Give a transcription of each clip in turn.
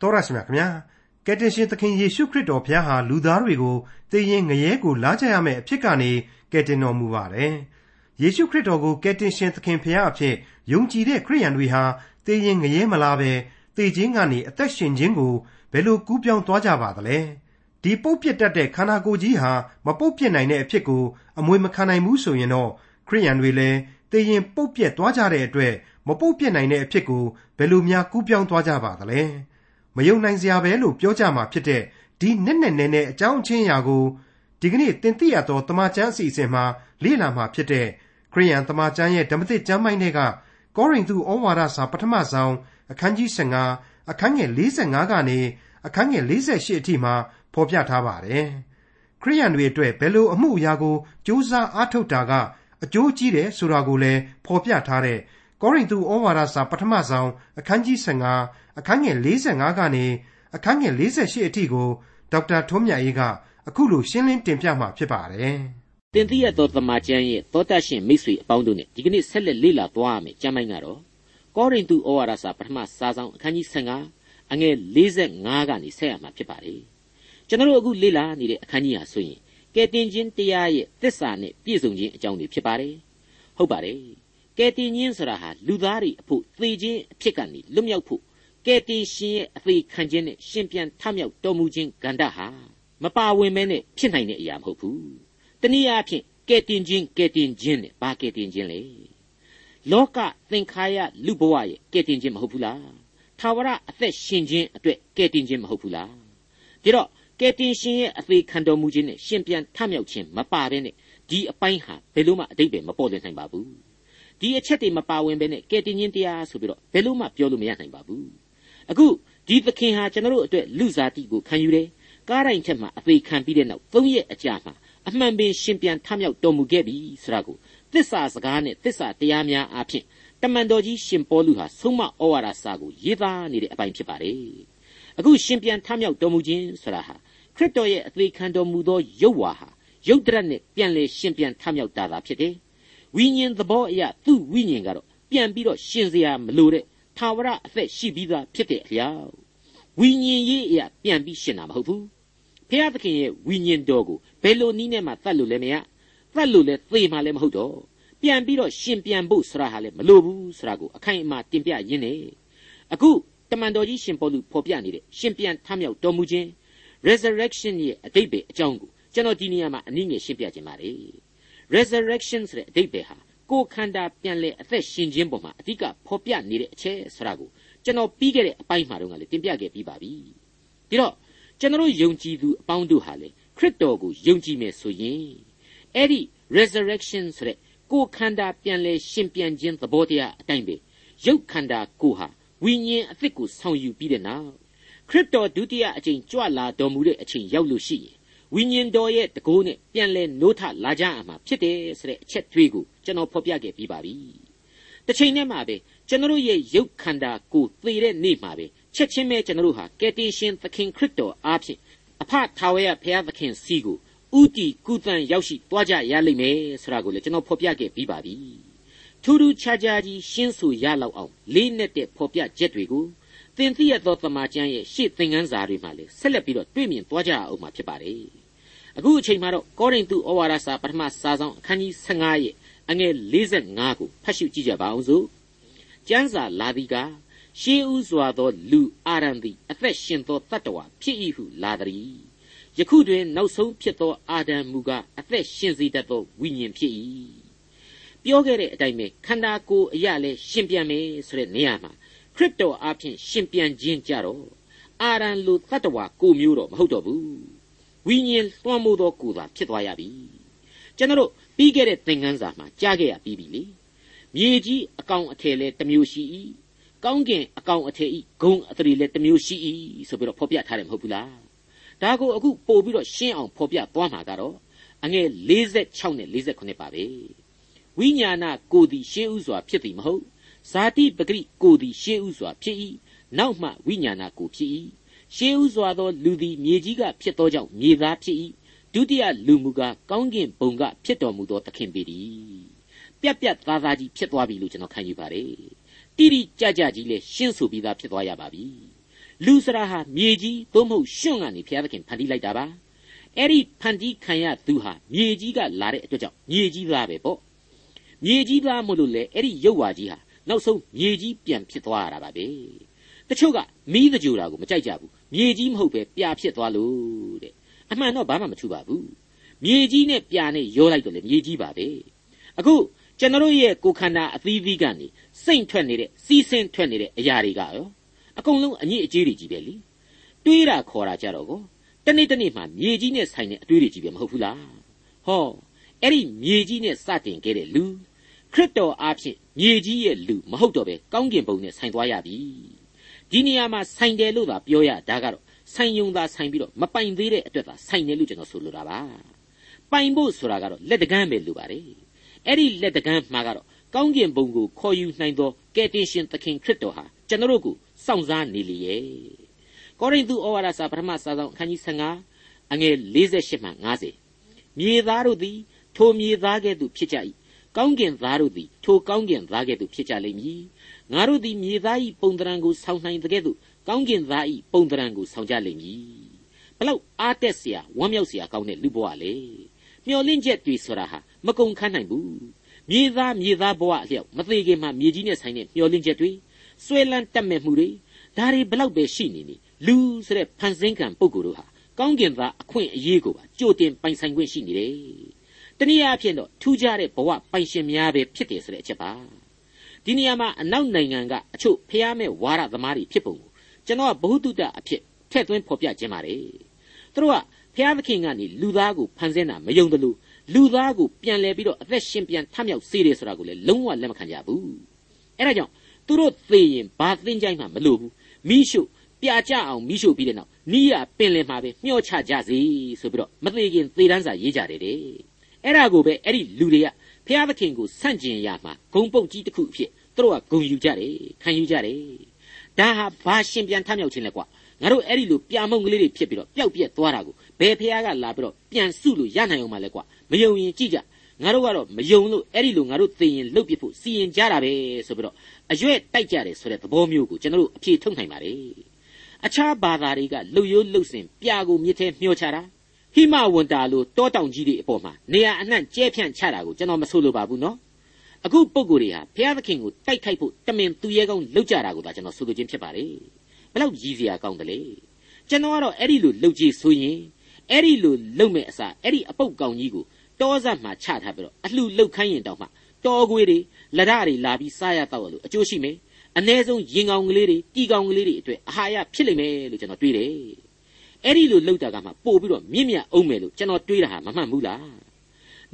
တော်ရရှိမြခင်ဗျာကယ်တင်ရှင်သခင်ယေရှုခရစ်တော်ဘုရားဟာလူသားတွေကိုသိရင်ငရဲကိုလာကြရမယ့်အဖြစ်ကနေကယ်တင်တော်မူပါတယ်ယေရှုခရစ်တော်ကိုကယ်တင်ရှင်သခင်ဘုရားအဖြစ်ယုံကြည်တဲ့ခရိယန်တွေဟာသိရင်ငရဲမလာပဲသိခြင်းကနေအသက်ရှင်ခြင်းကိုဘယ်လိုကူးပြောင်းသွားကြပါသလဲဒီပုတ်ပြစ်တတ်တဲ့ခန္ဓာကိုယ်ကြီးဟာမပုတ်ပြစ်နိုင်တဲ့အဖြစ်ကိုအမွေမခံနိုင်ဘူးဆိုရင်တော့ခရိယန်တွေလည်းသိရင်ပုတ်ပြက်သွားကြတဲ့အတွက်မပုတ်ပြစ်နိုင်တဲ့အဖြစ်ကိုဘယ်လိုများကူးပြောင်းသွားကြပါသလဲ မယုံနိုင်စရာပဲလို့ပြောကြမှာဖြစ်တဲ့ဒီနက်နက်နဲနဲအကြောင်းချင်းအရာကိုဒီကနေ့တင်ပြရသောတမချန်းအစီအစဉ်မှာလေ့လာမှာဖြစ်တဲ့ခရိယန်တမချန်းရဲ့ဓမ္မသစ်ကျမ်းပိုင်းတွေကကောရိန္သုဩဝါဒစာပထမဆုံးအခန်းကြီး15အခန်းငယ်45ကနေအခန်းငယ်48အထိမှာဖော်ပြထားပါတယ်။ခရိယန်တွေအတွက်ဘယ်လိုအမှုအရာကိုစူးစမ်းအားထုတ်တာကအကျိုးကြီးတယ်ဆိုတာကိုလည်းဖော်ပြထားတဲ့ ကောရိန္သုဩဝါဒစာပထမဆုံးအခန်းကြီး15အခန်းငယ်45ကနေအခန်းငယ်48အထိကိုဒေါက်တာထွန်းမြတ်အေးကအခုလိုရှင်းလင်းတင်ပြမှာဖြစ်ပါတယ်။တင်ပြရသောတမန်ကျမ်းရဲ့သောတရှင်မိတ်ဆွေအပေါင်းတို့နဲ့ဒီကနေ့ဆက်လက်လေ့လာသွားရမယ်ကျမ်းပိုင်းကတော့ကောရိန္သုဩဝါဒစာပထမစာဆောင်အခန်းကြီး15အငယ်45ကနေဆက်ရမှာဖြစ်ပါတယ်။ကျွန်တော်တို့အခုလေ့လာနေတဲ့အခန်းကြီးဟာဆိုရင်ကယ်တင်ခြင်းတရားရဲ့သစ္စာနဲ့ပြည့်စုံခြင်းအကြောင်းတွေဖြစ်ပါတယ်။ဟုတ်ပါတယ် ကယ်တင်ခြင်းဆိုတာဟာလူသားတွေအဖို့သေခြင်းအဖြစ်ကနေလွတ်မြောက်ဖို့ကယ်တင်ရှင်ရဲ့အသေးခံခြင်းနဲ့ရှင်ပြန်ထမြောက်တော်မူခြင်းကန္တဟာမပါဝင်မဲနဲ့ဖြစ်နိုင်တဲ့အရာမဟုတ်ဘူး။တနည်းအားဖြင့်ကယ်တင်ခြင်းကယ်တင်ခြင်းနဲ့ဘာကယ်တင်ခြင်းလဲ။လောကသင်္ခါရလူဘဝရဲ့ကယ်တင်ခြင်းမဟုတ်ဘူးလား။သာဝရအသက်ရှင်ခြင်းအတွက်ကယ်တင်ခြင်းမဟုတ်ဘူးလား။ဒါတော့ကယ်တင်ရှင်ရဲ့အသေးခံတော်မူခြင်းနဲ့ရှင်ပြန်ထမြောက်ခြင်းမပါဘဲနဲ့ဒီအပိုင်းဟာဘယ်လို့မှအတိတ်ပဲမပေါ်လွင်နိုင်ပါဘူး။ ဒီအချက်တွေမပါဝင်ပဲနဲ့ကယ်တင်ခြင်းတရားဆိုပြီးတော့ဘယ်လို့မှပြောလို့မရနိုင်ပါဘူးအခုဒီသခင်ဟာကျွန်တော်တို့အတွက်လူစားတိကိုခံယူတယ်ကားတိုင်းချက်မှာအသေးခံပြီးတဲ့နောက်သုံးရက်အကြာမှာအမှန်ပင်ရှင်ပြန်ထမြောက်တော်မူခဲ့ပြီဆိုတာကိုသစ္စာစကားနဲ့သစ္စာတရားများအဖြစ်တမန်တော်ကြီးရှင်ပေါလုဟာဆုံးမဩဝါဒစာကိုရေးသားနေတဲ့အပိုင်းဖြစ်ပါတယ်အခုရှင်ပြန်ထမြောက်တော်မူခြင်းဆိုတာဟာခရစ်တော်ရဲ့အသေးခံတော်မူသောယုတ်ဝါဟာယုတ်တရက်နဲ့ပြန်လေရှင်ပြန်ထမြောက်တာသာဖြစ်တယ် ဝိညာဉ်သဘောအရသူ့ဝိညာဉ်ကတော့ပြန်ပြီးတော့ရှင်စရာမလိုတဲ့သာဝရအသက်ရှိပြီးသားဖြစ်တဲ့အလျောက်ဝိညာဉ်ရေးအရာပြန်ပြီးရှင်တာမဟုတ်ဘူးဖျားသခင်ရဲ့ဝိညာဉ်တော်ကိုဘယ်လိုနည်းနဲ့မှတတ်လို့လည်းမရတတ်လို့လည်းသေမှလည်းမဟုတ်တော့ပြန်ပြီးတော့ရှင်ပြန်ဖို့ဆရာဟာလည်းမလိုဘူးဆရာကိုအခိုင်အမာတင်ပြရင်းနေအခုတမန်တော်ကြီးရှင်ပေါလုဖော်ပြနေတဲ့ရှင်ပြန်ထမြောက်တော်မူခြင်း resurrection ရဲ့အတိတ်ပဲအကြောင်းကိုကျွန်တော်ဒီနေရာမှာအနည်းငယ်ရှင်းပြခြင်းပါတယ် resurrection ဆိုတဲ့အဓိပ္ပာယ်ဟာကိုယ်ခန္ဓာပြန်လဲအသက်ရှင်ခြင်းပေါ်မှာအဓိကဖော်ပြနေတဲ့အချက်ဆိုတာကိုကျွန်တော်ပြီးခဲ့တဲ့အပိုင်းမှာတော့လည်းတင်ပြခဲ့ပြီးပါပြီဒီတော့ကျွန်တော်ယုံကြည်သူအပေါင်းတို့ဟာလေခရစ်တော်ကိုယုံကြည်မယ်ဆိုရင်အဲ့ဒီ resurrection ဆိုတဲ့ကိုယ်ခန္ဓာပြန်လဲရှင်ပြန်ခြင်းသဘောတရားအတိုင်းပဲရုပ်ခန္ဓာကိုယ်ဟာဝိညာဉ်အသစ်ကိုဆောင်ယူပြီးတဲ့နောက်ခရစ်တော်ဒုတိယအကြိမ်ကြွလာတော်မူတဲ့အချိန်ရောက်လို့ရှိရင် ဝိညာဉ်တော်ရဲ့တကိုးနဲ့ပြန်လဲနိုးထလာကြရမှာဖြစ်တယ်ဆိုတဲ့အချက်တွေကိုကျွန်တော်ဖော်ပြခဲ့ပြီးပါပြီ။တစ်ချိန်တည်းမှာပဲကျွန်တော်ရဲ့ရုပ်ခန္ဓာကိုသေတဲ့နေ့မှာပဲချက်ချင်းပဲကျွန်တော်ဟာကယ်တင်ရှင်သခင်ခရစ်တော်အားဖြင့်အဖထာဝရဘုရားသခင်စီကိုဥတီကုသန်ရောက်ရှိသွားကြရလိမ့်မယ်ဆိုတာကိုလည်းကျွန်တော်ဖော်ပြခဲ့ပြီးပါပြီ။ထူးထူးခြားခြားကြီးရှင်းဆိုရလောက်အောင်လေးနဲ့တဲ့ဖော်ပြချက်တွေကို သင်သိရသောတမန်ကျမ်းရဲ့ရှေ့သင်ခန်းစာတွေမှာလည်းဆက်လက်ပြီးတော့တွေ့မြင်သွားကြအောင်မှာဖြစ်ပါတယ်။အခုအချိန်မှာတော့ကောရိန္သုဩဝါဒစာပထမစာဆောင်အခန်းကြီး15ရဲ့အငယ်45ကိုဖတ်ရှုကြည့်ကြပါအောင်စို့ကျမ်းစာလာသည်ကရှေးဥစွာသောလူအာရန်သည်အသက်ရှင်သောတတ္တဝါဖြစ်၏ဟုလာသည်ယခုတွင်နောက်ဆုံးဖြစ်သောအာဒံမူကားအသက်ရှင်စေတတ်သောဝိညာဉ်ဖြစ်၏ပြောခဲ့တဲ့အတိုင်းပဲခန္ဓာကိုယ်အရာလဲရှင်ပြန်မယ်ဆိုတဲ့နေရာမှာ ခရစ်တော်အားဖြင့်ရှင်ပြန်ခြင်းကြတော့အာရန်လူတတ္တဝါကိုမျိုးတော့မဟုတ်တော့ဘူးဝိညာဉ်လွှမ်းမိုးသောကိုယ်သာဖြစ်သွားရပြီကျွန်တော်တို့ပြီးခဲ့တဲ့သင်ခန်းစာမှာကြားခဲ့ရပြီးပြီလေမြေကြီးအကောင်အထည်လဲတစ်မျိုးရှိ၏ကောင်းကင်အကောင်အထည်ဤဂုံအထည်လဲတစ်မျိုးရှိ၏ဆိုပြီးတော့ဖော်ပြထားတယ်မဟုတ်ဘူးလားဒါကိုအခုပို့ပြီးတော့ရှင်းအောင်ဖော်ပြသွားမှာကတော့အငယ်46နဲ့48ပါပဲဝိညာဏကိုယ်သည်ရှေးဥစွာဖြစ်သည်မဟုတ် ဇာတိပဂရိကိုယ်သည်ရှေးဥစွာဖြစ်၏နောက်မှဝိညာဏကိုဖြစ်၏ရှေးဥစွာသောလူသည်မြေကြီးကဖြစ်သောကြောင့်မြေသားဖြစ်၏ဒုတိယလူမူကားကောင်းကင်ဘုံကဖြစ်တော်မူသောသခင်ပေတည်းပြက်ပြက်သားသားကြီးဖြစ်သွားပြီလို့ကျွန်တော်ခံယူပါတယ်တိတိကြကြကြီးလည်းရှင်းဆိုပြီးသားဖြစ်သွားရပါပြီလူစရာဟာမြေကြီးသို့မဟုတ်ရွှွန့်ကနေဘုရားသခင်ဖန်တီးလိုက်တာပါအဲ့ဒီဖန်တီးခံရသူဟာမြေကြီးကလာတဲ့အတွက်ကြောင့်မြေကြီးသားပဲပေါ့မြေကြီးသားမို့လို့လေအဲ့ဒီရုပ်ဝါကြီးဟာ နောက်ဆုံးမြေကြီးပြန်ဖြစ်သွားရတာပါပဲတချို့ကမီးတကြိုတာကိုမကြိုက်ကြဘူးမြေကြီးမဟုတ်ပဲပြာဖြစ်သွားလို့တဲ့အမှန်တော့ဘာမှမထူပါဘူးမြေကြီးနဲ့ပြာနဲ့ရောလိုက်တော့လေမြေကြီးပါပဲအခုကျွန်တော်ရဲ့ကိုယ်ခန္ဓာအသီးသီးကနေစိတ်ထွက်နေတဲ့စီးဆင်းထွက်နေတဲ့အရာတွေကရောအကုန်လုံးအညစ်အကြေးတွေကြီးပဲလीတွေးတာခေါ်တာကြတော့ကိုတနေ့တနေ့မှမြေကြီးနဲ့ဆိုင်တဲ့အတွေးတွေကြီးပဲမဟုတ်ဘူးလားဟောအဲ့ဒီမြေကြီးနဲ့စတင်ခဲ့တဲ့လူ ခရစ်တော်အားဖြင့်မြေကြီးရဲ့လူမဟုတ်တော့ပဲကောင်းကင်ဘုံနဲ့ဆိုင်သွားရပြီဒီနေရာမှာဆိုင်တယ်လို့သာပြောရဒါကတော့ဆိုင်ယုံသာဆိုင်ပြီးတော့မပိုင်သေးတဲ့အတွက်သာဆိုင်တယ်လို့ကျွန်တော်ဆိုလိုတာပါပိုင်ဖို့ဆိုတာကတော့လက်တကမ်းပဲလိုပါတယ်အဲ့ဒီလက်တကမ်းမှာကတော့ကောင်းကင်ဘုံကိုခေါ်ယူနိုင်သောကယ်တင်ရှင်သခင်ခရစ်တော်ဟာကျွန်တော်တို့ကိုစောင့်စားနေလေရဲ့ကောရိန္သုဩဝါဒစာပထမစာဆောင်အခန်းကြီး15အငယ်48မှ50မြေသားတို့သည်ထိုမြေသားကဲ့သို့ဖြစ်ကြ၏ ကောင်းကင်သားတို့သည်ထိုကောင်းကင်သားကဲ့သို့ဖြစ်ကြလိမ့်မည်ငါတို့သည်မြေသား၏ပုံသဏ္ဍာန်ကိုဆောင်နိုင်တဲ့ကဲ့သို့ကောင်းကင်သား၏ပုံသဏ္ဍာန်ကိုဆောင်ကြလိမ့်မည်ဘလောက်အားတက်စရာဝမ်းမြောက်စရာကောင်းတဲ့လူဘဝလေမျော်လင့်ချက်တွေဆိုတာဟာမကုန်ခန်းနိုင်ဘူးမြေသားမြေသားဘဝအလျောက်မသေးခင်မှာမြေကြီးနဲ့ဆိုင်တဲ့မျော်လင့်ချက်တွေဆွဲလန်းတက်မဲ့မှုတွေဒါတွေဘလောက်ပဲရှိနေနေလူဆိုတဲ့ဖန်ဆင်းကံပုံကိုယ်တို့ဟာကောင်းကင်သားအခွင့်အရေးကိုပါကြိုတင်ပိုင်ဆိုင်ခွင့်ရှိနေတယ် တနည်းအားဖြင့်တော့ထူးခြားတဲ့ဘဝပိုင်ရှင်များပဲဖြစ်တယ်ဆိုတဲ့အချက်ပါ။ဒီနေရာမှာအနောက်နိုင်ငံကအချို့ဖျားမဲ့ဝါရသမားတွေဖြစ်ပုံကိုကျွန်တော်ကဘ ഹു တုတအဖြစ်ထည့်သွင်းဖော်ပြခြင်းပါတယ်။သူတို့ကဖျားသခင်ကနေလူသားကိုဖန်ဆင်းတာမယုံတယ်လို့လူသားကိုပြန်လဲပြီးတော့အသက်ရှင်ပြန်ထမြောက်စေတယ်ဆိုတာကိုလည်းလုံးဝလက်မခံကြဘူး။အဲဒါကြောင့်သူတို့သေရင်ဘာသင်ကြိုင်းမှမလိုဘူးမိရှုပြာကျအောင်မိရှုပြီးတဲ့နောက်နီးရပင်လင်မှာပဲမျှောချကြစီဆိုပြီးတော့မသေးခင်သေတန်းစာရေးကြတယ်တဲ့ အဲ့ဒါကိုပဲအဲ့ဒီလူတွေကဖျားသခင်ကိုဆန့်ကျင်ရမှာဂုံပုတ်ကြီးတစ်ခုအဖြစ်သူတို့ကဂုံယူကြတယ်ခံယူကြတယ်ဒါဟာဘာရှင်ပြန်ထမြောက်ခြင်းလဲကွာငါတို့အဲ့ဒီလိုပြာမုံကလေးတွေဖြစ်ပြီးတော့ပျောက်ပြက်သွားတာကိုဘယ်ဖះကလာပြီးတော့ပြန်စုလို့ရနိုင်အောင်မလဲကွာမယုံရင်ကြည့်ကြငါတို့ကတော့မယုံလို့အဲ့ဒီလိုငါတို့သိရင်လှုပ်ပြဖို့စီရင်ကြတာပဲဆိုပြီးတော့အရွက်တိုက်ကြတယ်ဆိုတဲ့သဘောမျိုးကိုကျွန်တော်တို့အဖြေထုတ်နိုင်ပါတယ်အခြားဘာသာတွေကလှုပ်ရိုးလှုပ်စင်ပြာကိုမြစ်ထဲမျှောချတာ ဟိမဝန်တာလိုတောတောင်ကြီးတွေအပေါ်မှာနေရာအနှံ့ကျဲဖြန့်ချတာကိုကျွန်တော်မဆိုလိုပါဘူးနော်အခုပုံကိုယ်တွေဟာဘုရားသခင်ကိုတိုက်ခိုက်ဖို့တမင်သူရဲကောင်းလှုပ်ကြတာကိုသာကျွန်တော်ဆိုလိုခြင်းဖြစ်ပါတယ်ဘယ်လောက်ရည်စရာကောင်းတယ်လေကျွန်တော်ကတော့အဲ့ဒီလိုလှုပ်ကြည့်ဆိုရင်အဲ့ဒီလိုလှုပ်မဲ့အစားအဲ့ဒီအပုတ်ကောင်ကြီးကိုတောဆက်မှာချထားပြီးတော့အလှလှုပ်ခိုင်းရင်တောင်မှတော်ခွေးတွေလက်ရတွေလာပြီးစားရတော့လို့အကျိုးရှိမယ်အ ਨੇ ဆုံးရင်ကောင်ကလေးတွေတီကောင်ကလေးတွေအတွက်အာဟာရဖြစ်လိမ့်မယ်လို့ကျွန်တော်တွေးတယ် အဲ့ဒီလိုလှုပ်တာကမှပို့ပြီးတော့မြင့်မြတ်အောင်မယ်လို့ကျွန်တော်တွေးတာဟာမမှန်ဘူးလား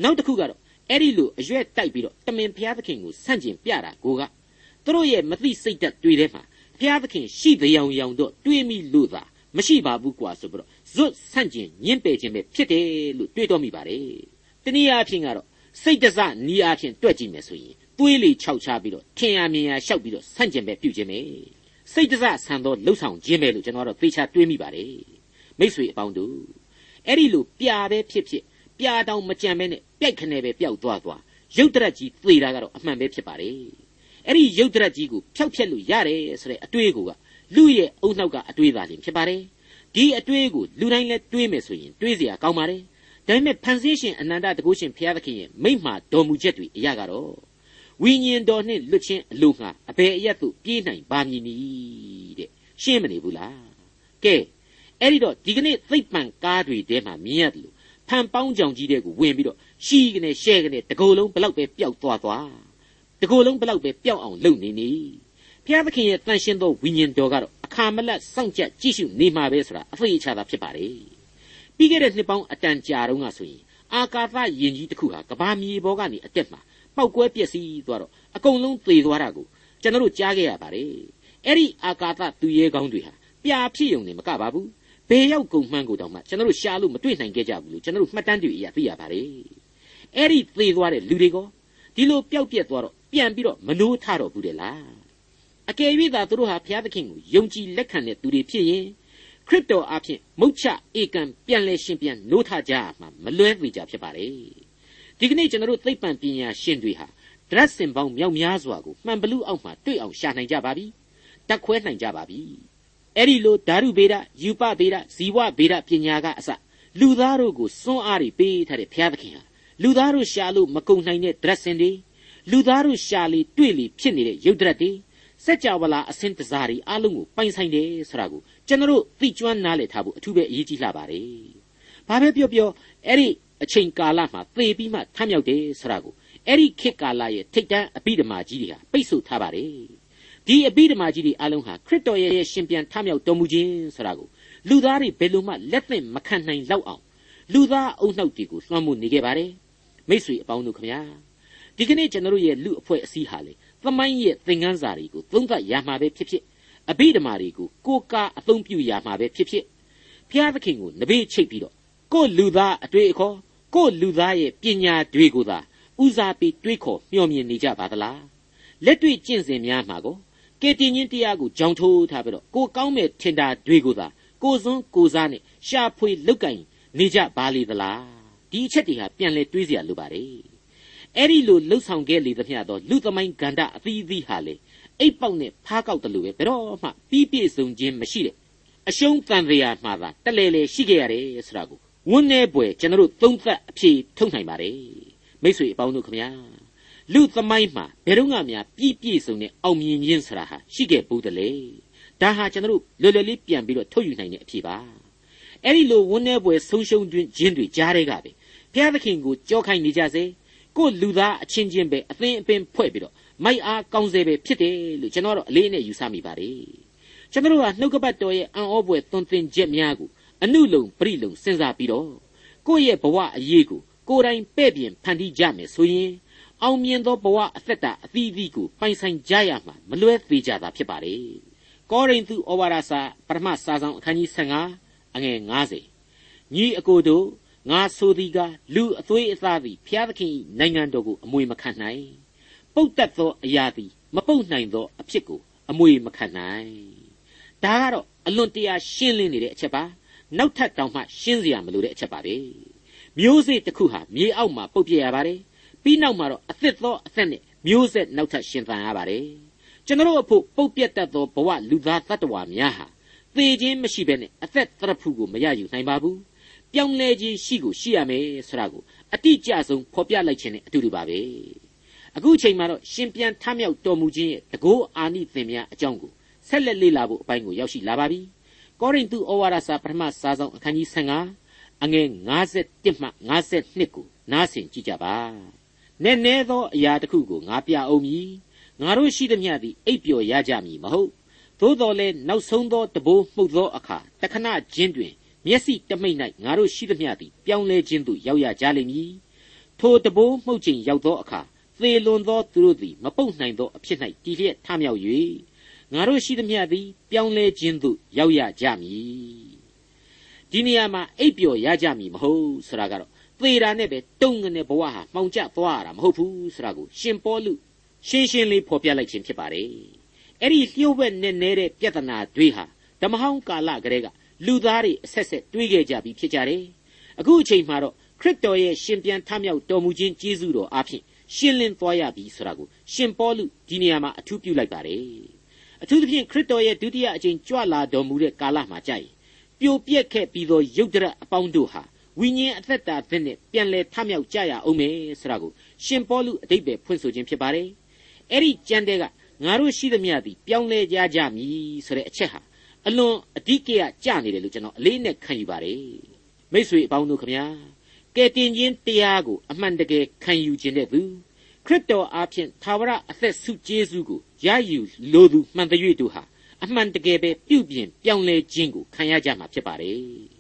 နောက်တစ်ခုကတော့အဲ့ဒီလိုအရွက်တိုက်ပြီးတော့တမင်ဘုရားသခင်ကိုဆန့်ကျင်ပြတာကိုကသူတို့ရဲ့မသိစိတ်သက်တွေးထဲမှာဘုရားသခင်ရှိတဲ့ရောင်ရောင်တော့တွေးမိလို့သာမရှိပါဘူးကွာဆိုပြီးတော့ဇွတ်ဆန့်ကျင်ညှင်းပယ်ခြင်းပဲဖြစ်တယ်လို့တွေးတော်မိပါတယ်တနည်းအားဖြင့်ကတော့စိတ်တစနီးအားဖြင့်တွက်ကြည့်မယ်ဆိုရင်သွေးလေခြောက်ချပြီးတော့ထင်ရမြင်ရရှောက်ပြီးတော့ဆန့်ကျင်ပဲပြုခြင်းပဲစိတ်တစဆန်သောလှုပ်ဆောင်ခြင်းပဲလို့ကျွန်တော်တို့သေချာတွေးမိပါတယ် မိษွေအပေါင်းတို့အဲ့ဒီလိုပြာပဲဖြစ်ဖြစ်ပြာတောင်မကြံပဲနဲ့ပြိုက်ခနဲပဲပျောက်သွားသွားရုတ်တရက်ကြီးသေတာကတော့အမှန်ပဲဖြစ်ပါတယ်အဲ့ဒီရုတ်တရက်ကြီးကိုဖျောက်ဖျက်လို့ရတယ်ဆိုတဲ့အတွေးကိုကလူရဲ့အုံနှောက်ကအတွေးသာလျှင်ဖြစ်ပါတယ်ဒီအတွေးကိုလူတိုင်းလည်းတွေးမယ်ဆိုရင်တွေးเสียကောင်းပါတယ်ဒါပေမဲ့ဖန်ဆင်းရှင်အနန္တတကုရှင်ဘုရားသခင်ရဲ့မိမှတော်မူချက်တွေအရာကတော့ဝိညာဉ်တော်နှင့်လွတ်ချင်းအလိုငှာအဘယ်အရက်သို့ပြေးနိုင်ပါမည်နည်းတဲ့ရှင်းမနေဘူးလားကဲ အဲ့ဒီတော့ဒီကနေ့သိပ်ပံကားတွေထဲမှာမြင်ရတယ်လို့ဖန်ပေါင်းကြောင်ကြီးတဲ့ကိုဝင်ပြီးတော့ရှီကနေရှဲကနေတကိုယ်လုံးဘလောက်ပဲပျောက်သွားသွားတကိုယ်လုံးဘလောက်ပဲပျောက်အောင်လုပ်နေနေဘုရားသခင်ရဲ့တန်ရှင်းသောဝိညာဉ်တော်ကတော့အခါမလတ်စောင့်ကြကြည့်ရှုနေမှာပဲဆိုတာအဖေအချာသာဖြစ်ပါတယ်ပြီးခဲ့တဲ့နှစ်ပေါင်းအတန်ကြာတုန်းကဆိုရင်အာကာသယင်ကြီးတစ်ခုဟာကဘာမြေပေါ်ကနေအတက်မှာပောက်ကွဲပျက်စီးသွားတော့အကုန်လုံးသေသွားတာကိုကျွန်တော်တို့ကြားခဲ့ရပါတယ်အဲ့ဒီအာကာသသူရဲကောင်းတွေဟာပြာဖြစ်ုံနေမကပါဘူး ဘယ်ရောက်ကုန်မှန်းကိုတောင်မှကျွန်တော်တို့ရှားလို့မတွေ့နိုင်ခဲ့ကြဘူးလို့ကျွန်တော်တို့မှတ်တမ်းတွေအရသိရပါတယ်အဲ့ဒီသေသွားတဲ့လူတွေကဒီလိုပျောက်ပြက်သွားတော့ပြန်ပြီးတော့မနိုးထတော့ဘူးတဲ့လားအကယ်၍သာသူတို့ဟာဘုရားသခင်ကိုယုံကြည်လက်ခံတဲ့သူတွေဖြစ်ရင်ခရစ်တော်အဖင်မုတ်ချဧကံပြန်လဲရှင်ပြန်နိုးထကြမှာမလွဲသေးကြဖြစ်ပါလေဒီကနေ့ကျွန်တော်တို့သိပ္ပံပညာရှင်တွေဟာဒရက်စင်ပေါင်းမြောက်များစွာကိုမှန်ဘလူးအောက်မှာတွေ့အောင်ရှာနိုင်ကြပါပြီတက်ခွဲနိုင်ကြပါပြီ အဲ့ဒီလိုဓာတုဗေဒယူပဗေဒဇီဝဗေဒပညာကအစလူသားတို့ကိုစွန့်အားတွေပေးထားတဲ့ဘုရားသခင်ဟာလူသားတို့ရှာလို့မကုန်နိုင်တဲ့ဒရက်စင်တွေလူသားတို့ရှာလေတွေ့လေဖြစ်နေတဲ့ရုပ်ဒရက်တွေစัจ java လာအစင်းတစားတွေအလုံးကိုပိုင်ဆိုင်တယ်ဆိုတာကိုကျွန်တော်တို့သိကျွမ်းနားလည်ထားဖို့အထူးပဲအရေးကြီးလာပါတယ်။ဘာပဲပြောပြောအဲ့ဒီအချိန်ကာလမှာသေပြီးမှထမ်းမြောက်တယ်ဆိုတာကိုအဲ့ဒီခေတ်ကာလရဲ့ထိတ်တန်းအပိဓမ္မာကြီးတွေဟာပိတ်ဆို့ထားပါတယ်။ ဒီအပိဓမ္မာကြီးတွေအလုံးဟာခရစ်တော်ရဲ့ရှင်ပြန်ထမြောက်တော်မူခြင်းဆိုတာကိုလူသားတွေဘယ်လိုမှလက်သင့်မခံနိုင်လောက်အောင်လူသားအုံနှောက်တွေကိုလွှမ်းမိုးနေခဲ့ပါတယ်။မိတ်ဆွေအပေါင်းတို့ခမညာဒီကနေ့ကျွန်တော်တို့ရဲ့လူအဖွဲ့အစည်းဟာလေသမိုင်းရဲ့သင်ခန်းစာတွေကိုသုံးသပ်ရမှာပဲဖြစ်ဖြစ်အဘိဓမ္မာတွေကိုကိုးကားအသုံးပြုရမှာပဲဖြစ်ဖြစ်ဘုရားသခင်ကိုနဘေးချိတ်ပြီးတော့ကိုယ်လူသားအတွေ့အခေါ်ကိုယ်လူသားရဲ့ပညာတွေကိုသာဦးစားပေးတွေးခေါ်မျှော်မြင်နေကြပါသလားလက်တွေ့ကျင့်စဉ်များမှာကို ကယ်တင်ခြင်းတရားကိုကြောင်ထိုးထားပြီးတော့ကိုကောင်းမဲ့ထင်တာတွေကိုသာကိုစွန်းကိုစားနဲ့ရှာဖွေလုတ်ကင်နေကြပါလေသလားဒီအချက်တွေဟာပြန်လဲတွေးเสียလိုပါတယ်အဲ့ဒီလိုလှုပ်ဆောင်ခဲ့လေသမျှတော့လူသမိုင်းဂန္ဓအသီးသီးဟာလေအိပ်ပေါက်နဲ့ဖားကောက်တယ်လို့ပဲဘယ်တော့မှပြီးပြည့်စုံခြင်းမရှိတဲ့အရှုံးတန်တရားမှာသာတလဲလဲရှိခဲ့ရတယ်ဆိုတာကိုဝန်းနေပွေကျွန်တော်တို့သုံးသပ်အဖြေထုတ်နိုင်ပါတယ်မိတ်ဆွေအပေါင်းတို့ခမညာ လူသမိုင်းမှာဘယ်တော့မှများပြည့်ပြည့်စုံတဲ့အောင်မြင်ခြင်းဆိုတာဟာရှိခဲ့ဘူးတလေဒါဟာကျွန်တော်တို့လွယ်လွယ်လေးပြန်ပြီးတော့ထုတ်ယူနိုင်တဲ့အဖြေပါအဲ့ဒီလိုဝန်းနေပွေဆုံးရှုံးခြင်းတွေကြားတဲ့ကပဲဘုရားသခင်ကိုကြောက်ခိုင်းနေကြစေကိုလူသားအချင်းချင်းပဲအသင်းအပင်ဖွဲ့ပြီးတော့မိုက်အားကောင်းစေပဲဖြစ်တယ်လို့ကျွန်တော်တို့အလေးနဲ့ယူဆမိပါတယ်ကျွန်တော်တို့ဟာနှုတ်ကပတ်တော်ရဲ့အံ့ဩဖွယ်သွန်သင်ချက်များကိုအနုလုံပရိလုံစဉ်းစားပြီးတော့ကိုယ့်ရဲ့ဘဝအရေးကိုကိုယ်တိုင်ပဲ့ပြင်ဖန်တီးကြမယ်ဆိုရင် အောင်မြင်သောဘဝအသက်တာအသီးသီးကိုပိုင်ဆိုင်ကြရမှာမလွဲသေးကြတာဖြစ်ပါတယ်ကောရိန္သုဩဝါဒစာပထမစာဆောင်အခန်းကြီး15အငယ်90ညီအကိုတို့ငါဆိုသည်ကလူအသွေးအသားသည်ဖျားသခင်နိုင်ငံတော်ကိုအမွေမခံနိုင်ပုတ်တက်သောအရာသည်မပုတ်နိုင်သောအဖြစ်ကိုအမွေမခံနိုင်ဒါကတော့အလွန်တရာရှင်းလင်းနေတဲ့အချက်ပါနောက်ထပ်တောင်မှရှင်းစရာမလိုတဲ့အချက်ပါပဲမျိုးစေ့တစ်ခုဟာမြေအောက်မှာပုတ်ပြရပါတယ် ပြီးနောက်မှာတော့အသစ်သောအသက်နဲ့မျိုးဆက်နောက်ထပ်ရှင်သန်ရပါတယ်ကျွန်တော်အဖို့ပုတ်ပြတ်တတ်သောဘဝလူသားတ attva များဟာသေခြင်းမရှိဘဲနဲ့အသက်တရဖူကိုမရယူနိုင်ပါဘူးပြောင်းလဲခြင်းရှိကိုရှိရမယ်ဆိုတာကိုအတိအကျဆုံးဖော်ပြလိုက်ခြင်းနဲ့အတူတူပါပဲအခုချိန်မှာတော့ရှင်ပြန်ထမြောက်တော်မူခြင်းရဲ့တကောအာနိသင်များအကြောင်းကိုဆက်လက်လေ့လာဖို့အပိုင်းကိုရောက်ရှိလာပါပြီကောရိန္သုဩဝါဒစာပထမစာဆောင်အခန်းကြီး15အငယ်51မှ52ကိုနားဆင်ကြည့်ကြပါ နည်းနည်းသောအရာတစ်ခုကိုငါပြအောင်မည်ငါတို့ရှိသမျှသည်အိပ်ပျော်ရကြမည်မဟုတ်သို့တော်လည်းနောက်ဆုံးသောတဘိုးမှုတ်သောအခါတခဏချင်းတွင် မျက်စိတမိတ်၌ငါတို့ရှိသမျှသည်ပြောင်းလဲခြင်းသို့ရောက်ရကြလိမ့်မည်ထိုတဘိုးမှုတ်ခြင်းရောက်သောအခါသေလွန်သောသူတို့သည်မပုတ်နိုင်သောအဖြစ်၌တည်လျက်ထမြောက်၍ငါတို့ရှိသမျှသည်ပြောင်းလဲခြင်းသို့ရောက်ရကြမည်ဒီနေရာမှာအိပ်ပျော်ရကြမည်မဟုတ်ဆိုတာကတော့ သေတာနဲ့ပဲတုံငနဲ့ဘဝဟာမှောင်ကျသွားရတာမဟုတ်ဘူးဆိုတာကိုရှင်ပေါလုရှင်းရှင်းလေးဖော်ပြလိုက်ခြင်းဖြစ်ပါတယ်အဲ့ဒီလျှို့ဝှက်နဲ့နေတဲ့ပြဿနာတွေဟာဓမ္မဟောင်းကာလကလေးကလူသားတွေအဆက်ဆက်တွေးခဲ့ကြပြီးဖြစ်ကြတယ်အခုအချိန်မှာတော့ခရစ်တော်ရဲ့ရှင်ပြန်ထမြောက်တော်မူခြင်းကျေးဇူးတော်အဖြစ်ရှင်းလင်းသွားရပြီဆိုတာကိုရှင်ပေါလုဒီနေရာမှာအထူးပြုလိုက်ပါတယ်အထူးသဖြင့်ခရစ်တော်ရဲ့ဒုတိယအကြိမ်ကြွလာတော်မူတဲ့ကာလမှာကြာရင်ပြိုပြက်ခဲ့ပြီးသောယုတ်တရအပေါင်းတို့ဟာ ဝိညာဉ်အသက်တာသစ်နဲ့ပြန်လဲထမြောက်ကြရအောင်မယ်ဆိုတာကိုရှင်ပေါလုအတိတ်ပဲဖွင့်ဆိုခြင်းဖြစ်ပါတယ်အဲ့ဒီကြံတဲ့ကငါတို့ရှိသမျှသည်ပြောင်းလဲကြကြမည်ဆိုတဲ့အချက်ဟာအလွန်အဓိကရကြနေတယ်လို့ကျွန်တော်အလေးနဲ့ခံယူပါတယ်မိษွေအပေါင်းတို့ခမညာကဲတင်ခြင်းတရားကိုအမှန်တကယ်ခံယူခြင်းတဲ့သူခရစ်တော်အားဖြင့်သာဝရအသက်ဆုကျေးဇူးကိုရယူလိုသူမှန်တဲ့၍တို့ဟာအမှန်တကယ်ပဲပြုပြင်ပြောင်းလဲခြင်းကိုခံရကြမှာဖြစ်ပါတယ်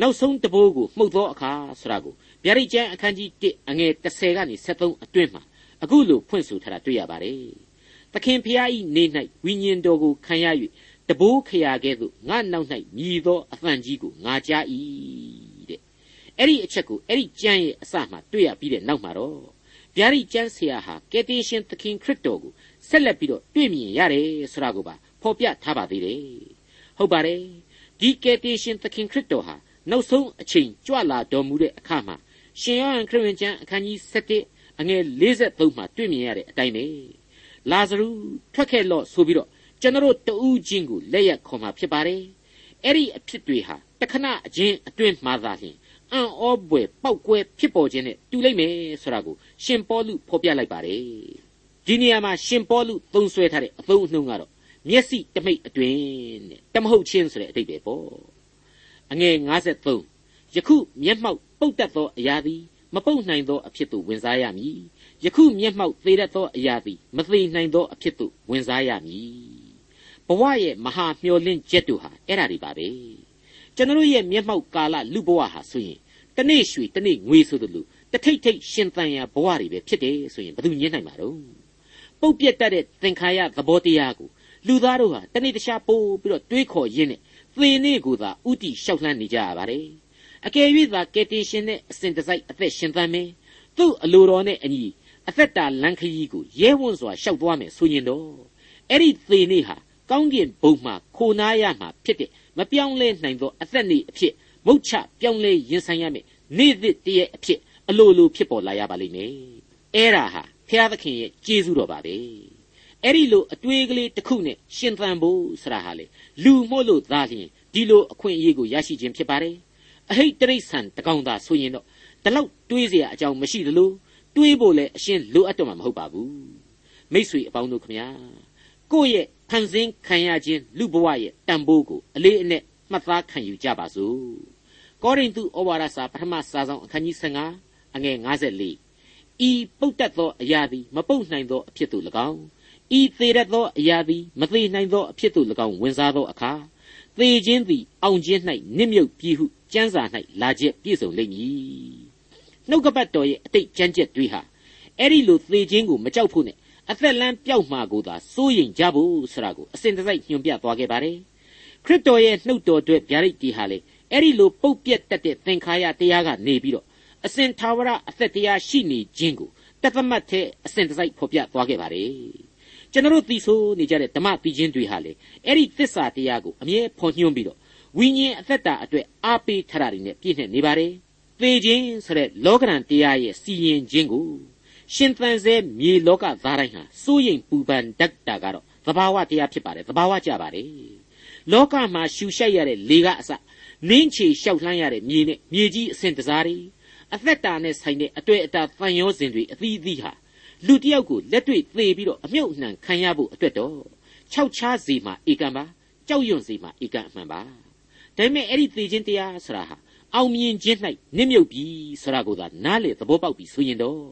နောက်ဆုံးတဘိုးကိုမှုတ်သောအခါဆိုတာကိုဗျာဒိတ်ကျမ်းအခန်းကြီး1အငယ်30ကနေ73အတွင်းမှာအခုလိုဖွင့်ဆိုထားတာတွေ့ရပါတယ်သခင်ဖျားဤနေ၌ဝိညာဉ်တော်ကိုခံရ၍တဘိုးခရာကဲ့သို့ငါနောက်၌မြည်သောအသံကြီးကိုငါကြား၏တဲ့အဲ့ဒီအချက်ကိုအဲ့ဒီကျမ်းရဲ့အစမှတွေ့ရပြီးတဲ့နောက်မှာတော့ဗျာဒိတ်ကျမ်းဆရာဟာကယ်တင်ရှင်သခင်ခရစ်တော်ကိုဆက်လက်ပြီးတော့တွေ့မြင်ရတယ်ဆိုတာကိုပါဖော်ပြထားပါသေးတယ်ဟုတ်ပါတယ်ဒီကယ်တင်ရှင်သခင်ခရစ်တော်ဟာ နောက်ဆုံးအချိန်ကြွလာတော်မူတဲ့အခါမှာရှင်ယောဟန်ခရစ်ဝင်ကျမ်းအခန်းကြီး7အငယ်53မှာတွေ့မြင်ရတဲ့အတိုင်းပဲလာဇရုထွက်ခဲ့လော့ဆိုပြီးတော့ကျွန်တော်တူးချင်းကိုလက်ရက်ခေါ်မှာဖြစ်ပါတယ်အဲ့ဒီအဖြစ်တွေဟာတခဏအချင်းအတွင်းမှာသာလျှင်အံ့ဩပွေပောက်ကွဲဖြစ်ပေါ်ခြင်းနဲ့တူလိုက်မယ်ဆိုတာကိုရှင်ပေါလုဖော်ပြလိုက်ပါတယ်ဒီနေရာမှာရှင်ပေါလုသုံးဆွဲထားတဲ့အသုံးအနှုန်းကတော့မျက်စိတမိတ်အတွင်းတဲ့တမဟုတ်ချင်းဆိုတဲ့အတိတ်ပဲပေါ့ အငယ်53ယခုမျက်မှောက်ပုတ်တတ်သောအရာသည်မပုတ်နိုင်သောအဖြစ်သို့ဝင်စားရမည်ယခုမျက်မှောက်သေးတတ်သောအရာသည်မသေးနိုင်သောအဖြစ်သို့ဝင်စားရမည်ဘဝရဲ့မဟာမျှော်လင့်ချက်တို့ဟာအဲ့ဒါတွေပါပဲကျွန်တော်ရဲ့မျက်မှောက်ကာလလူဘဝဟာဆိုရင်တနေ့ရွှေတနေ့ငွေဆိုသလိုတထိတ်ထိတ်ရှင်သန်ရာဘဝတွေပဲဖြစ်တယ်ဆိုရင်ဘယ်သူညင်းနိုင်မှာတော့ပုတ်ပြတ်တတ်တဲ့သင်္ခါရသဘောတရားကိုလူသားတို့ဟာတနေ့တခြားပို့ပြီးတော့တွေးခေါ်ရင်းနဲ့ သေနေကိုသာဥတီလျှောက်လှမ်းနေကြရပါတယ်အကယ်၍သာကယ်တင်ရှင်နဲ့အစဉ်တစိုက်အသက်ရှင်သန်မယ်သူ့အလိုတော်နဲ့အညီအသက်တာလမ်းခရီးကိုရဲဝံ့စွာရှောက်သွားမယ်ဆိုရင်တော့အဲ့ဒီသေနေဟာကောင်းကင်ဘုံမှာခိုနားရမှာဖြစ်တဲ့မပြောင်းလဲနိုင်သောအသက်နေအဖြစ်မုတ်ချပြောင်းလဲရင်ဆိုင်ရမယ်နေ့သစ်တည်းရဲ့အဖြစ်အလိုလိုဖြစ်ပေါ်လာရပါလိမ့်မယ်အဲ့ဒါဟာဖျားသခင်ရဲ့ကျေးဇူးတော်ပါပဲ အဲ့ဒီလိုအတွေးကလေးတစ်ခုနဲ့ရှင်သန်ဖို့ဆရာဟာလေလူမို့လို့သာလျှင်ဒီလိုအခွင့်အရေးကိုရရှိခြင်းဖြစ်ပါတယ်အဟိတ်တရိษံတကောင်သာဆိုရင်တော့ဒီလောက်တွေးเสียအကြောင်းမရှိသလိုတွေးဖို့လည်းအရှင်းလိုအပ်တော့မှာမဟုတ်ပါဘူးမိษွေအပေါင်းတို့ခမညာကိုယ့်ရဲ့ဖန်ဆင်းခံရခြင်းလူဘဝရဲ့တန်ဖိုးကိုအလေးအနက်မှတ်သားခံယူကြပါစို့ကောရိန္သုဩဝါဒစာပထမစာဆောင်အခန်းကြီး15အငယ်54ဤပုတ်တက်သောအရာသည်မပုတ်နိုင်သောအဖြစ်သို့၎င်း ဤသေးရသောအရာသည်မသေးနိုင်သောအဖြစ်သို့၎င်းဝင်စားသောအခါသေခြင်းသည်အောင်ခြင်း၌နစ်မြုပ်ပြီးဟုကျမ်းစာ၌လာချက်ပြည့်စုံလိမ့်မည်နှုတ်ကပတ်တော်ရဲ့အတိတ်ကျမ်းချက်တွေဟာအဲ့ဒီလိုသေခြင်းကိုမကြောက်ဖို့နဲ့အသက်လန်းပျောက်မှာကိုသာစိုးရိမ်ကြဖို့ဆိုတာကိုအစဉ်တစိုက်ညွှန်ပြသွားခဲ့ပါတယ်ခရစ်တော်ရဲ့နှုတ်တော်အတွက်ဗျာဒိတ်တီဟာလေအဲ့ဒီလိုပုတ်ပြက်တတ်တဲ့သင်္ခါရတရားကနေပြီးတော့အစဉ်သာဝရအသက်တရားရှိနေခြင်းကိုတသမတ်တဲ့အစဉ်တစိုက်ဖော်ပြသွားခဲ့ပါတယ် ကျွန်တော်တို့သိဆိုနေကြတဲ့ဓမ္မပြီးခြင်းတွေဟာလေအဲ့ဒီသစ္စာတရားကိုအမြဲဖော်ညွှန်းပြီးတော့ဝိညာဉ်အသက်တာအတွက်အားပေးထတာတွေနဲ့ပြည့်နေနေပါတယ်သေခြင်းဆိုတဲ့လောကရန်တရားရဲ့စီရင်ခြင်းကိုရှင်သန်စေမြေလောကသားတိုင်းဟာစိုးရိမ်ပူပန်တတ်တာကတော့သဘာဝတရားဖြစ်ပါတယ်သဘာဝကြပါတယ်လောကမှာရှူရှိုက်ရတဲ့လေကအစနင်းချေလျှောက်လှမ်းရတဲ့မြေနဲ့မြေကြီးအဆင့်တစားတွေအသက်တာနဲ့ဆိုင်တဲ့အတွေ့အတာတန်ရောစဉ်တွေအသီးသီးဟာ လူတယောက်ကိုလက်တွေ့သေပြီးတော့အမြုပ်နှံခံရဖို့အတွက်တော့ခြောက်ခြားစီမှာဧကံပါကြောက်ရွံ့စီမှာဧကံအမှန်ပါဒါပေမဲ့အဲ့ဒီသေခြင်းတရားဆိုတာဟာအောင်မြင်ခြင်း၌နစ်မြုပ်ပြီဆိုတာကိုသာနားလေသဘောပေါက်ပြီဆိုရင်တော့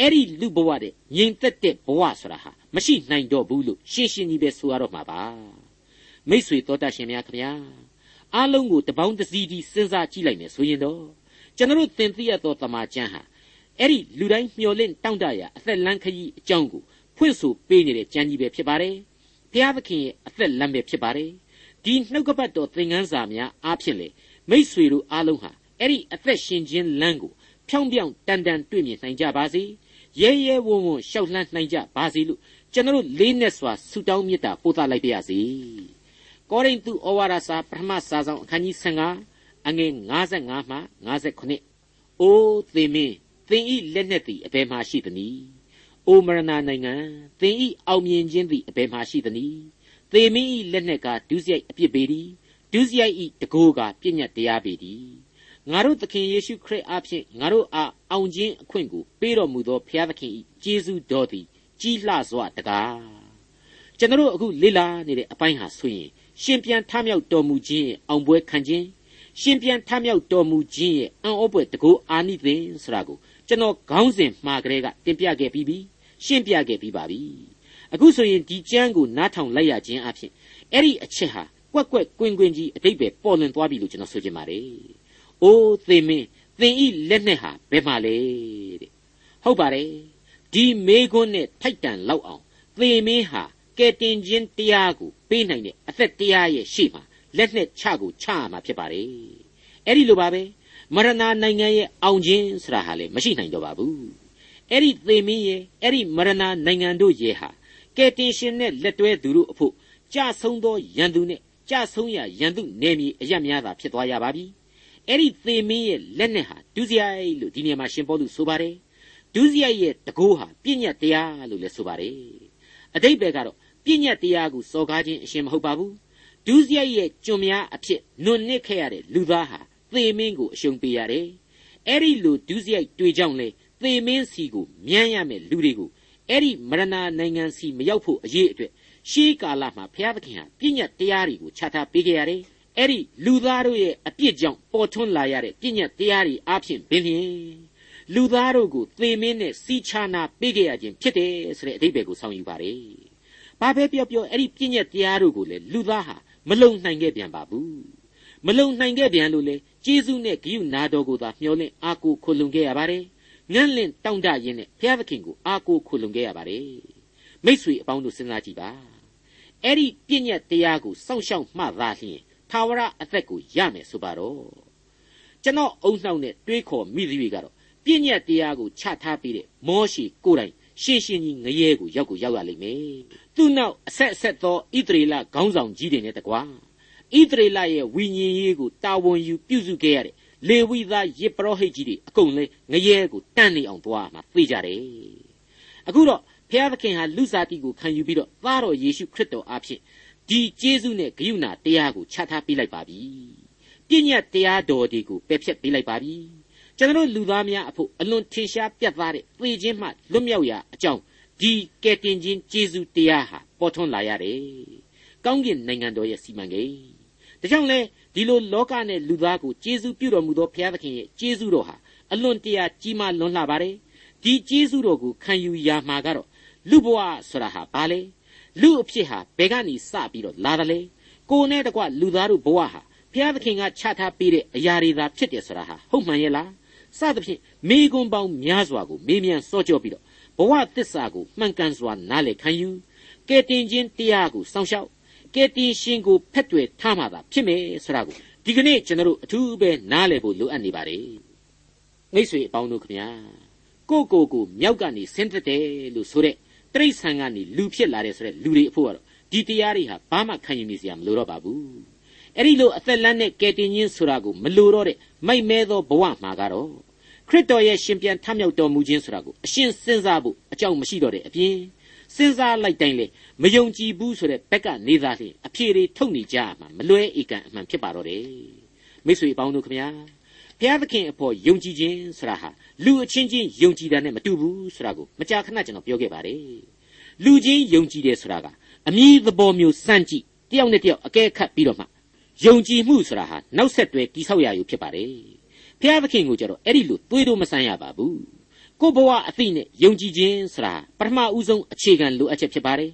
အဲ့ဒီလူဘဝတဲ့ငြိမ်သက်တဲ့ဘဝဆိုတာဟာမရှိနိုင်တော့ဘူးလို့ရှင်းရှင်းကြီးပဲဆိုရတော့မှာပါမိษွေတော်တတ်ရှင်များခင်ဗျာအားလုံးကိုတပေါင်းတစည်းဒီစဉ်းစားကြည့်လိုက်မယ်ဆိုရင်တော့ကျွန်တော်သင်သိရသောတမန်ကျမ်းဟာ အဲ့ဒီလူတိုင်းမျှော်လင့်တောင့်တရာအသက်လန်းခရီးအကြောင်းကိုဖွင့်ဆိုပေးနေတဲ့ကျမ်းကြီးပဲဖြစ်ပါတယ်ဘုရားသခင်ရဲ့အသက်လန်းပဲဖြစ်ပါတယ်ဒီနှုတ်ကပတ်တော်သင်ခန်းစာများအားဖြင့်လေမိษွေတို့အားလုံးဟာအဲ့ဒီအသက်ရှင်ခြင်းလမ်းကိုဖြောင်းပြောင်းတန်တန်တွေ့မြင်နိုင်ကြပါစေရဲရဲဝံ့ဝံ့ရှောက်လှမ်းနိုင်ကြပါစေလို့ကျွန်တော်လေးနဲ့စွာဆုတောင်းမေတ္တာပို့သလိုက်ပါရစေကောရိန္သုဩဝါဒစာပထမစာဆောင်အခန်းကြီး15အငယ်55မှ59အိုးသေမင်း သင်ဤလက်နဲ့သည်အဘယ်မှရှိသနည်းအိုမရဏနိုင်ငံသင်ဤအောင်မြင်ခြင်းသည်အဘယ်မှရှိသနည်းသေမင်းဤလက်နဲ့ကဒုစရိုက်အပြစ်ပေသည်ဒုစရိုက်ဤတကိုးကပြည့်ညတ်တရားပေသည်ငါတို့သခင်ယေရှုခရစ်အားဖြင့်ငါတို့အားအောင်ခြင်းအခွင့်ကိုပေးတော်မူသောဘုရားသခင်၏ကျေးဇူးတော်သည်ကြီးလှစွာတကားကျွန်တော်အခုလေ့လာနေတဲ့အပိုင်းဟာဆိုရင်ရှင်ပြန်ထမြောက်တော်မူခြင်းရဲ့အောင်ပွဲခံခြင်းရှင်ပြန်ထမြောက်တော်မူခြင်းရဲ့အံ့ဩဖွယ်တကူအာနိသင်ဆိုတာကို ကျွန်တော်ခေါင်းစဉ်မှားကလေးကတင်ပြခဲ့ပြီးပြီရှင်းပြခဲ့ပြီးပါပြီအခုဆိုရင်ဒီကျမ်းကိုနားထောင်လိုက်ရခြင်းအဖြစ်အဲ့ဒီအချက်ဟာကွက်ကွက်ကွင်းကွင်းကြီးအတိတ်ပဲပေါ်လွင်သွားပြီလို့ကျွန်တော်ဆိုချင်ပါတယ်။အိုးသေမင်းသင်ဤလက်နဲ့ဟာဘယ်မှာလဲတဲ့။ဟုတ်ပါတယ်။ဒီမေခွန်းနဲ့ထိုက်တန်လောက်အောင်သေမင်းဟာကဲတင်ခြင်းတရားကိုပေးနိုင်တဲ့အသက်တရားရဲ့ရှေ့မှာလက်နဲ့ချကိုချရမှာဖြစ်ပါတယ်။အဲ့ဒီလိုပါပဲ မရဏနိုင်ငံရဲ့အောင်ခြင်းဆိုတာဟာလေမရှိနိုင်တော့ပါဘူး။အဲ့ဒီသေမင်းရဲ့အဲ့ဒီမရဏနိုင်ငံတို့ရဲ့ဟာကဲတင်ရှင်နဲ့လက်တွဲသူတို့အဖို့ကြဆုံးသောရန်သူနဲ့ကြဆုံးရရန်သူနေမည်အရက်များသာဖြစ်သွားရပါပြီအဲ့ဒီသေမင်းရဲ့လက်နဲ့ဟာဒုစရိုက်လို့ဒီနေရာမှာရှင်ပေါလုဆိုပါတယ်ဒုစရိုက်ရဲ့တကိုးဟာပြည့်ညတ်တရားလို့လည်းဆိုပါတယ်အတိတ်ဘယ်ကတော့ပြည့်ညတ်တရားကိုစော်ကားခြင်းအရှင်မဟုတ်ပါဘူးဒုစရိုက်ရဲ့ကျွန်များအဖြစ်နွန်နစ်ခဲ့ရတဲ့လူသားဟာ သေမင်းကိုအရှုံးပေးရတယ်အဲ့ဒီလိုဒုစရိုက်တွေ့ကြောင်းလေသေမင်းစီကိုမြန်းရမယ်လူတွေကိုအဲ့ဒီမရဏနိုင်ငံစီမရောက်ဖို့အရေးအတွက်ရှေးကာလမှာဘုရားသခင်ဟာပြည့်ညတ်တရားတွေကိုချထားပေးခဲ့ရတယ်အဲ့ဒီလူသားတို့ရဲ့အပြစ်ကြောင့်ပေါ်ထွန်းလာရတဲ့ပြည့်ညတ်တရားတွေအဖြစ်ပင်လျင်လူသားတို့ကိုသေမင်းနဲ့စီချနာပေးခဲ့ရခြင်းဖြစ်တယ်ဆိုတဲ့အဓိပ္ပာယ်ကိုဆောင်ယူပါတယ်။ဘာပဲပြောပြောအဲ့ဒီပြည့်ညတ်တရားတို့ကိုလေလူသားဟာမလုံနိုင်ခဲ့ပြန်ပါဘူး။ မလုံနိုင်ခဲ့ပြန်လို့လေကျေးဇူးနဲ့ဂရုနာတော်ကိုသာမျှော်လင့်အားကိုခွလုံခဲ့ရပါတယ်။ငန့်လင့်တောင့်တရင်းနဲ့ဘုရားသခင်ကိုအားကိုခွလုံခဲ့ရပါတယ်။မိษွေအပေါင်းတို့စဉ်းစားကြည့်ပါ။အဲ့ဒီပြည့်ညတ်တရားကိုစောင့်ရှောက်မှသာလျှင်ထာဝရအသက်ကိုရမယ်ဆိုပါတော့ကျွန်တော်အုံနှောက်နဲ့တွေးခေါ်မိသည်တွေကတော့ပြည့်ညတ်တရားကိုချထားပြီးတဲ့မောရှိကိုယ်တိုင်ရှင်းရှင်းကြီးငရဲကိုရောက်ကိုရောက်ရလိမ့်မယ်သူ့နောက်အဆက်အဆက်သောဣသရေလခေါင်းဆောင်ကြီးတွေနဲ့တကွာ ဣသရေလရဲ့ဝိညာဉ်ရေးကိုတာဝန်ယူပြုစုခဲ့ရတဲ့လေဝိသားယေပရောဟိတ်ကြီးတွေအကုန်လုံးငရဲကိုတန်းနေအောင်သွားမှာသိကြတယ်အခုတော့ဘုရားသခင်ဟာလူစားတီကိုခံယူပြီးတော့သားတော်ယေရှုခရစ်တော်အဖြစ်ဒီကျေးဇူးနဲ့ဂရုဏာတရားကိုချထားပေးလိုက်ပါပြီ။ပြည့်ညတ်တရားတော်တွေကိုပယ်ဖျက်ပေးလိုက်ပါပြီ။ကျွန်တော်လူသားများအဖို့အလွန်ထင်ရှားပြတ်သားတဲ့သေခြင်းမှလွတ်မြောက်ရာအကြောင်းဒီကယ်တင်ခြင်းကျေးဇူးတရားဟာပေါ်ထွန်းလာရတယ်။ကောင်းကင်နိုင်ငံတော်ရဲ့စီမံကိန်း။ ဒါကြောင့်လဲဒီလိုလောကနဲ့လူသားကိုကျေးဇူးပြုတော်မူသောဘုရားသခင်ရဲ့ကျေးဇူးတော်ဟာအလွန်တရာကြီးမားလွန်းလှပါတယ်။ဒီကျေးဇူးတော်ကိုခံယူရမှာကတော့လူဘဝဆိုတာဟာဘာလဲ။လူအဖြစ်ဟာဘယ်ကနေစပြီးတော့လာတယ်လေကိုနဲ့တကွလူသားတို့ဘဝဟာဘုရားသခင်ကချထားပေးတဲ့အရာတွေသာဖြစ်တယ်ဆိုတာဟာဟုတ်မှန်ရဲ့လားစသဖြင့်မိကွန်းပေါင်းများစွာကိုမေးမြန်းစောကြောပြီးတော့ဘဝသစ္စာကိုမှန်ကန်စွာနားလည်ခံယူကဲတင်ခြင်းတရားကိုစောင့်ရှောက် ကဲတင်ရှင်ကိုဖက်တွေထားမှသာဖြစ်မယ်ဆိုတာကိုဒီကနေ့ကျွန်တော်တို့အထူးပဲနားလည်ဖို့လိုအပ်နေပါတယ်မိတ်ဆွေအပေါင်းတို့ခင်ဗျာကိုကိုကိုမြောက်ကနေဆင်းသက်တယ်လို့ဆိုတဲ့တိရစ္ဆာန်ကနေလူဖြစ်လာတယ်ဆိုတဲ့လူတွေအဖို့ကတော့ဒီတရားတွေဟာဘာမှခံယူမိစရာမလိုတော့ပါဘူးအဲ့ဒီလိုအသက်လန်းတဲ့ကယ်တင်ခြင်းဆိုတာကိုမလိုတော့တဲ့မိုက်မဲသောဘဝမှာကတော့ခရစ်တော်ရဲ့ရှင်ပြန်ထမြောက်တော်မူခြင်းဆိုတာကိုအရှင်းစဉ်းစားဖို့အကြောင်းမရှိတော့တဲ့အပြင် စဉ်းစားလိုက်တိုင်းလေမယုံကြည်ဘူးဆိုတဲ့ဘက်ကနေသားဖြင့်အဖြေတွေထုတ်နေကြမှာမလွဲဧကန်အမှန်ဖြစ်ပါတော့တယ်မိတ်ဆွေအပေါင်းတို့ခင်ဗျာဘုရားသခင်အဖို့ယုံကြည်ခြင်းဆိုတာဟာလူအချင်းချင်းယုံကြည်တာနဲ့မတူဘူးဆိုတာကိုမကြာခဏကျွန်တော်ပြောခဲ့ပါတယ်လူချင်းယုံကြည်တယ်ဆိုတာကအမည်သဘောမျိုးစမ်းကြည့်တယောက်နဲ့တယောက်အကဲခတ်ပြီးတော့မှယုံကြည်မှုဆိုတာဟာနောက်ဆက်တွဲတိဆောက်ရယူဖြစ်ပါတယ်ဘုရားသခင်ကိုကြတော့အဲ့ဒီလိုတွေးလို့မဆန်းရပါဘူး ကိုဘဝအသိနဲ့ယုံကြည်ခြင်းဆိုတာပထမဦးဆုံးအခြေခံလိုအပ်ချက်ဖြစ်ပါတယ်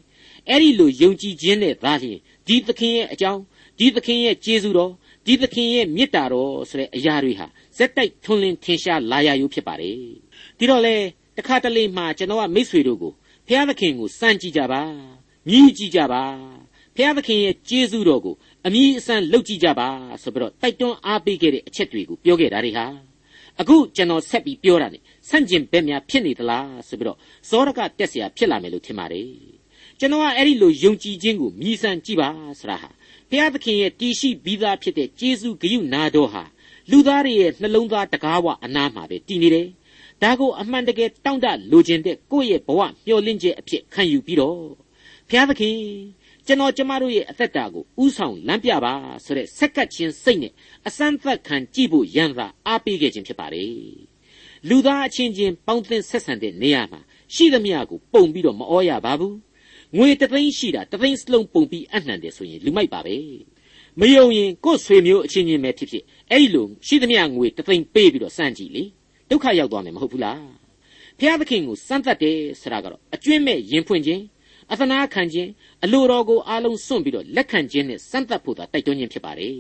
အဲ့ဒီလိုယုံကြည်ခြင်းနဲ့သာလျှင်ဒီသခင်ရဲ့အကြောင်းဒီသခင်ရဲ့ကျေးဇူးတော်ဒီသခင်ရဲ့မေတ္တာတော်ဆိုတဲ့အရာတွေဟာဇက်တိုက်ထွန်းလင်းထင်ရှားလာရယူဖြစ်ပါတယ်ဒီတော့လေတခါတလေမှကျွန်တော်ကမိษွေတို့ကိုဘုရားသခင်ကိုစမ်းကြည့်ကြပါမြည်ကြည့်ကြပါဘုရားသခင်ရဲ့ကျေးဇူးတော်ကိုအမြည်အစမ်းလုပ်ကြည့်ကြပါဆိုပြီးတော့တိုက်တွန်းအားပေးခဲ့တဲ့အချက်တွေကိုပြောခဲ့တာတွေဟာ အခုကျွန်တော်ဆက်ပြီးပြောတာ ਨੇ ဆန့်ကျင်ဘက်များဖြစ်နေသလားဆိုပြီးတော့ဇောရကတက်เสียဖြစ်လာမယ်လို့ထင်ပါတယ်ကျွန်တော်ကအဲ့ဒီလိုယုံကြည်ခြင်းကိုမြည်ဆန်းကြည့်ပါဆိုတာဟာဘုရားသခင်ရဲ့တည်ရှိပြီးသားဖြစ်တဲ့ကျေးဇူးဂရုနာတော်ဟာလူသားတွေရဲ့နှလုံးသားတကားဝအနားမှာပဲတည်နေတယ်။ဒါကိုအမှန်တကယ်တောင့်တလိုချင်တဲ့ကိုယ့်ရဲ့ဘဝမျှော်လင့်ချက်အဖြစ်ခံယူပြီးတော့ဘုရားသခင် ကျွန်တော်ကျမတို့ရဲ့အသက်တာကိုဥဆောင်လမ်းပြပါဆိုတဲ့ဆက်ကပ်ခြင်းစိတ်နဲ့အစမ်းသက်ခံကြည့်ဖို့ရန်သာအားပေးခဲ့ခြင်းဖြစ်ပါတယ်။လူသားအချင်းချင်းပေါင်းသင်းဆက်ဆံတဲ့နေရာမှာရှိသမျှကိုပုံပြီးတော့မအောရပါဘူး။ငွေတသိန်းရှိတာတသိန်းစလုံးပုံပြီးအနှံတယ်ဆိုရင်လူမိုက်ပါပဲ။မယုံရင်ကိုယ်ဆွေမျိုးအချင်းချင်းပဲဖြစ်ဖြစ်အဲ့ဒီလိုရှိသမျှငွေတသိန်းပေးပြီးတော့စမ်းကြည့်လေဒုက္ခရောက်သွားမယ်မဟုတ်ဘူးလားဖျားသခင်ကိုစမ်းသပ်တယ်ဆိုတာကတော့အကျွင့်မဲ့ရင်ဖွင့်ခြင်း အသနာခံခြင်းအလိုတော်ကိုအားလုံးစွန့်ပြီးတော့လက်ခံခြင်းနဲ့စမ်းသပ်ဖို့သာတိုက်တွန်းခြင်းဖြစ်ပါတယ်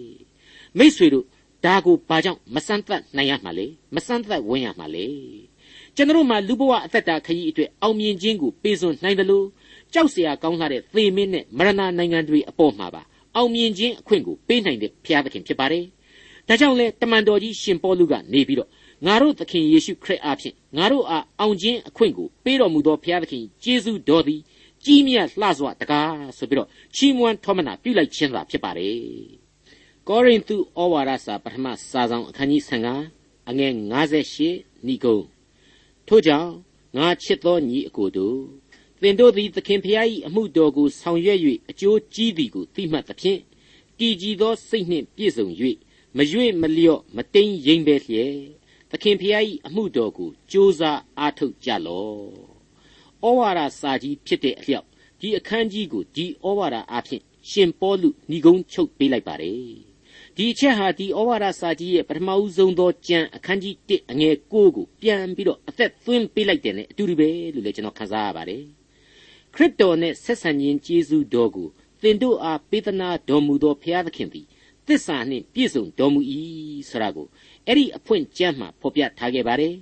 မိษွေတို့ဒါကိုဘာကြောင့်မစမ်းသပ်နိုင်ရမှာလဲမစမ်းသပ်ဝင်ရမှာလဲကျွန်တော်မှာလူဘဝအသက်တာခရီးအတွက်အောင်မြင်ခြင်းကိုပေးစွန်နိုင်တယ်လို့ကြောက်เสียကောင်းလာတဲ့သေမင်းနဲ့မရဏနိုင်ငံတွေအပေါ်မှာပါအောင်မြင်ခြင်းအခွင့်ကိုပေးနိုင်တဲ့ဘုရားသခင်ဖြစ်ပါတယ်ဒါကြောင့်လေတမန်တော်ကြီးရှင်ပေါလုကနေပြီးတော့ငါတို့သခင်ယေရှုခရစ်အားဖြင့်ငါတို့အားအောင်ခြင်းအခွင့်ကိုပေးတော်မူသောဘုရားသခင်ယေရှုတော်သည် ကြီးမြတ်လှစွာတကားဆိုပြီးတော့ချီးမွမ်းထောမနာပြုလိုက်ခြင်းသာဖြစ်ပါတယ်။ကောရိန္သုဩဝါဒစာပထမစာဆောင်အခန်းကြီး15အငယ်58ဏိကုံထို့ကြောင့်ငါချစ်သောညီအကိုတို့သင်တို့သည်သခင်ဖျား၏အမှုတော်ကိုဆောင်ရွက်၍အကျိုးကြီးသည်ကိုသိမှတ်သဖြင့်တည်ကြည်သောစိတ်နှင့်ပြည့်စုံ၍မရွေ့မလျော့မတိမ်ရင်ပဲလျက်သခင်ဖျား၏အမှုတော်ကိုကြိုးစားအားထုတ်ကြလော့ ဩဝါဒစာကြီးဖြစ်တဲ့အလျောက်ဒီအခန်းကြီးကိုဒီဩဝါဒအားဖြင့်ရှင်ပေါလုညီကုန်းချုပ်ပေးလိုက်ပါတယ်ဒီအချက်ဟာဒီဩဝါဒစာကြီးရဲ့ပထမဦးဆုံးသောကျမ်းအခန်းကြီး1အငယ်9ကိုပြန်ပြီးတော့အသက်သွင်းပေးလိုက်တယ်နဲ့အတူတူပဲလို့လည်းကျွန်တော်ခန်းစားရပါတယ်ခရစ်တော်နဲ့ဆက်ဆံခြင်းကျေးဇူးတော်ကိုသင်တို့အားပေးသနာတော်မူသောဘုရားသခင်သည်သစ္စာနှင့်ပြည့်စုံတော်မူ၏ဆိုတာကိုအဲ့ဒီအဖွင့်ကျမ်းမှာဖော်ပြထားခဲ့ပါတယ်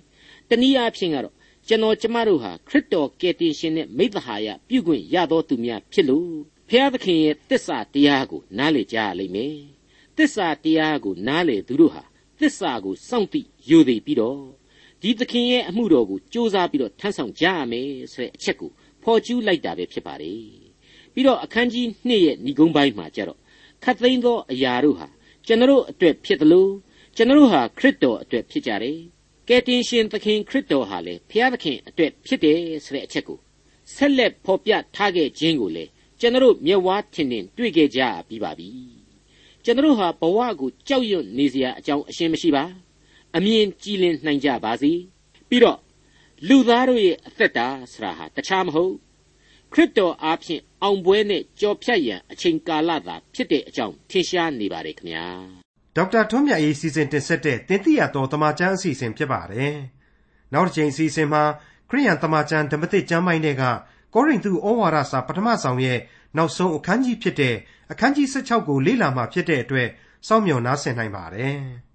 တနည်းအားဖြင့်ကတော့ ကျွန်တော်ကျမတို့ဟာခရစ်တော်ကယ်တင်ရှင်နဲ့မိသဟာယပြုခွင့်ရသောသူများဖြစ်လို့ဘုရားသခင်ရဲ့တစ္ဆာတရားကိုနားလည်ကြရလိမ့်မယ်တစ္ဆာတရားကိုနားလည်သူတို့ဟာတစ္ဆာကိုစောင့်သိယူသည်ပြီးတော့ဒီသခင်ရဲ့အမှုတော်ကိုစ조사ပြီးတော့ထမ်းဆောင်ကြရမယ်ဆိုတဲ့အချက်ကိုဖော်ကျူးလိုက်တာပဲဖြစ်ပါတယ်ပြီးတော့အခန်းကြီး2ရဲ့ဏိဂုံးပိုင်းမှာကျတော့ခတ်သိမ်းသောအရာတို့ဟာကျွန်တော်အတွက်ဖြစ်တယ်လို့ကျွန်တော်ဟာခရစ်တော်အတွက်ဖြစ်ကြတယ် ကယ်တင်ရှင်သခင်ခရစ်တော်ဟာလေဖျားသခင်အတွက်ဖြစ်တယ်ဆိုတဲ့အချက်ကိုဆက်လက်ဖော်ပြထားခဲ့ခြင်းကိုလေကျွန်တော်မျက်ဝါးထင်ထင်တွေ့ခဲ့ကြပြီးပါပြီကျွန်တော်ဟာဘဝကိုကြောက်ရွံ့နေစရာအကြောင်းအရှင်းမရှိပါအမြင်ကြည်လင်နိုင်ကြပါစေပြီးတော့လူသားတို့ရဲ့အသက်တာဆရာဟာတခြားမဟုတ်ခရစ်တော်အားဖြင့်အောင်ပွဲနဲ့ကြော်ဖြတ်ရန်အချိန်ကာလသာဖြစ်တဲ့အကြောင်းထင်ရှားနေပါတယ်ခင်ဗျာ ဒေါက်တာထွန်းမြတ်ရေးစီစဉ်တင်ဆက်တဲ့တင်ပြတော်တမချန်းအစီအစဉ်ဖြစ်ပါတယ်နောက်တစ်ချိန်အစီအစဉ်မှာခရိယန်တမချန်းဓမ္မသစ်ကျမ်းပိုင်းတွေကကောရိန္သုဩဝါဒစာပထမဆောင်ရဲ့နောက်ဆုံးအခန်းကြီးဖြစ်တဲ့အခန်းကြီး16ကိုလေ့လာမှဖြစ်တဲ့အတွက်စောင့်မျှော်နားဆင်နိုင်ပါတယ်။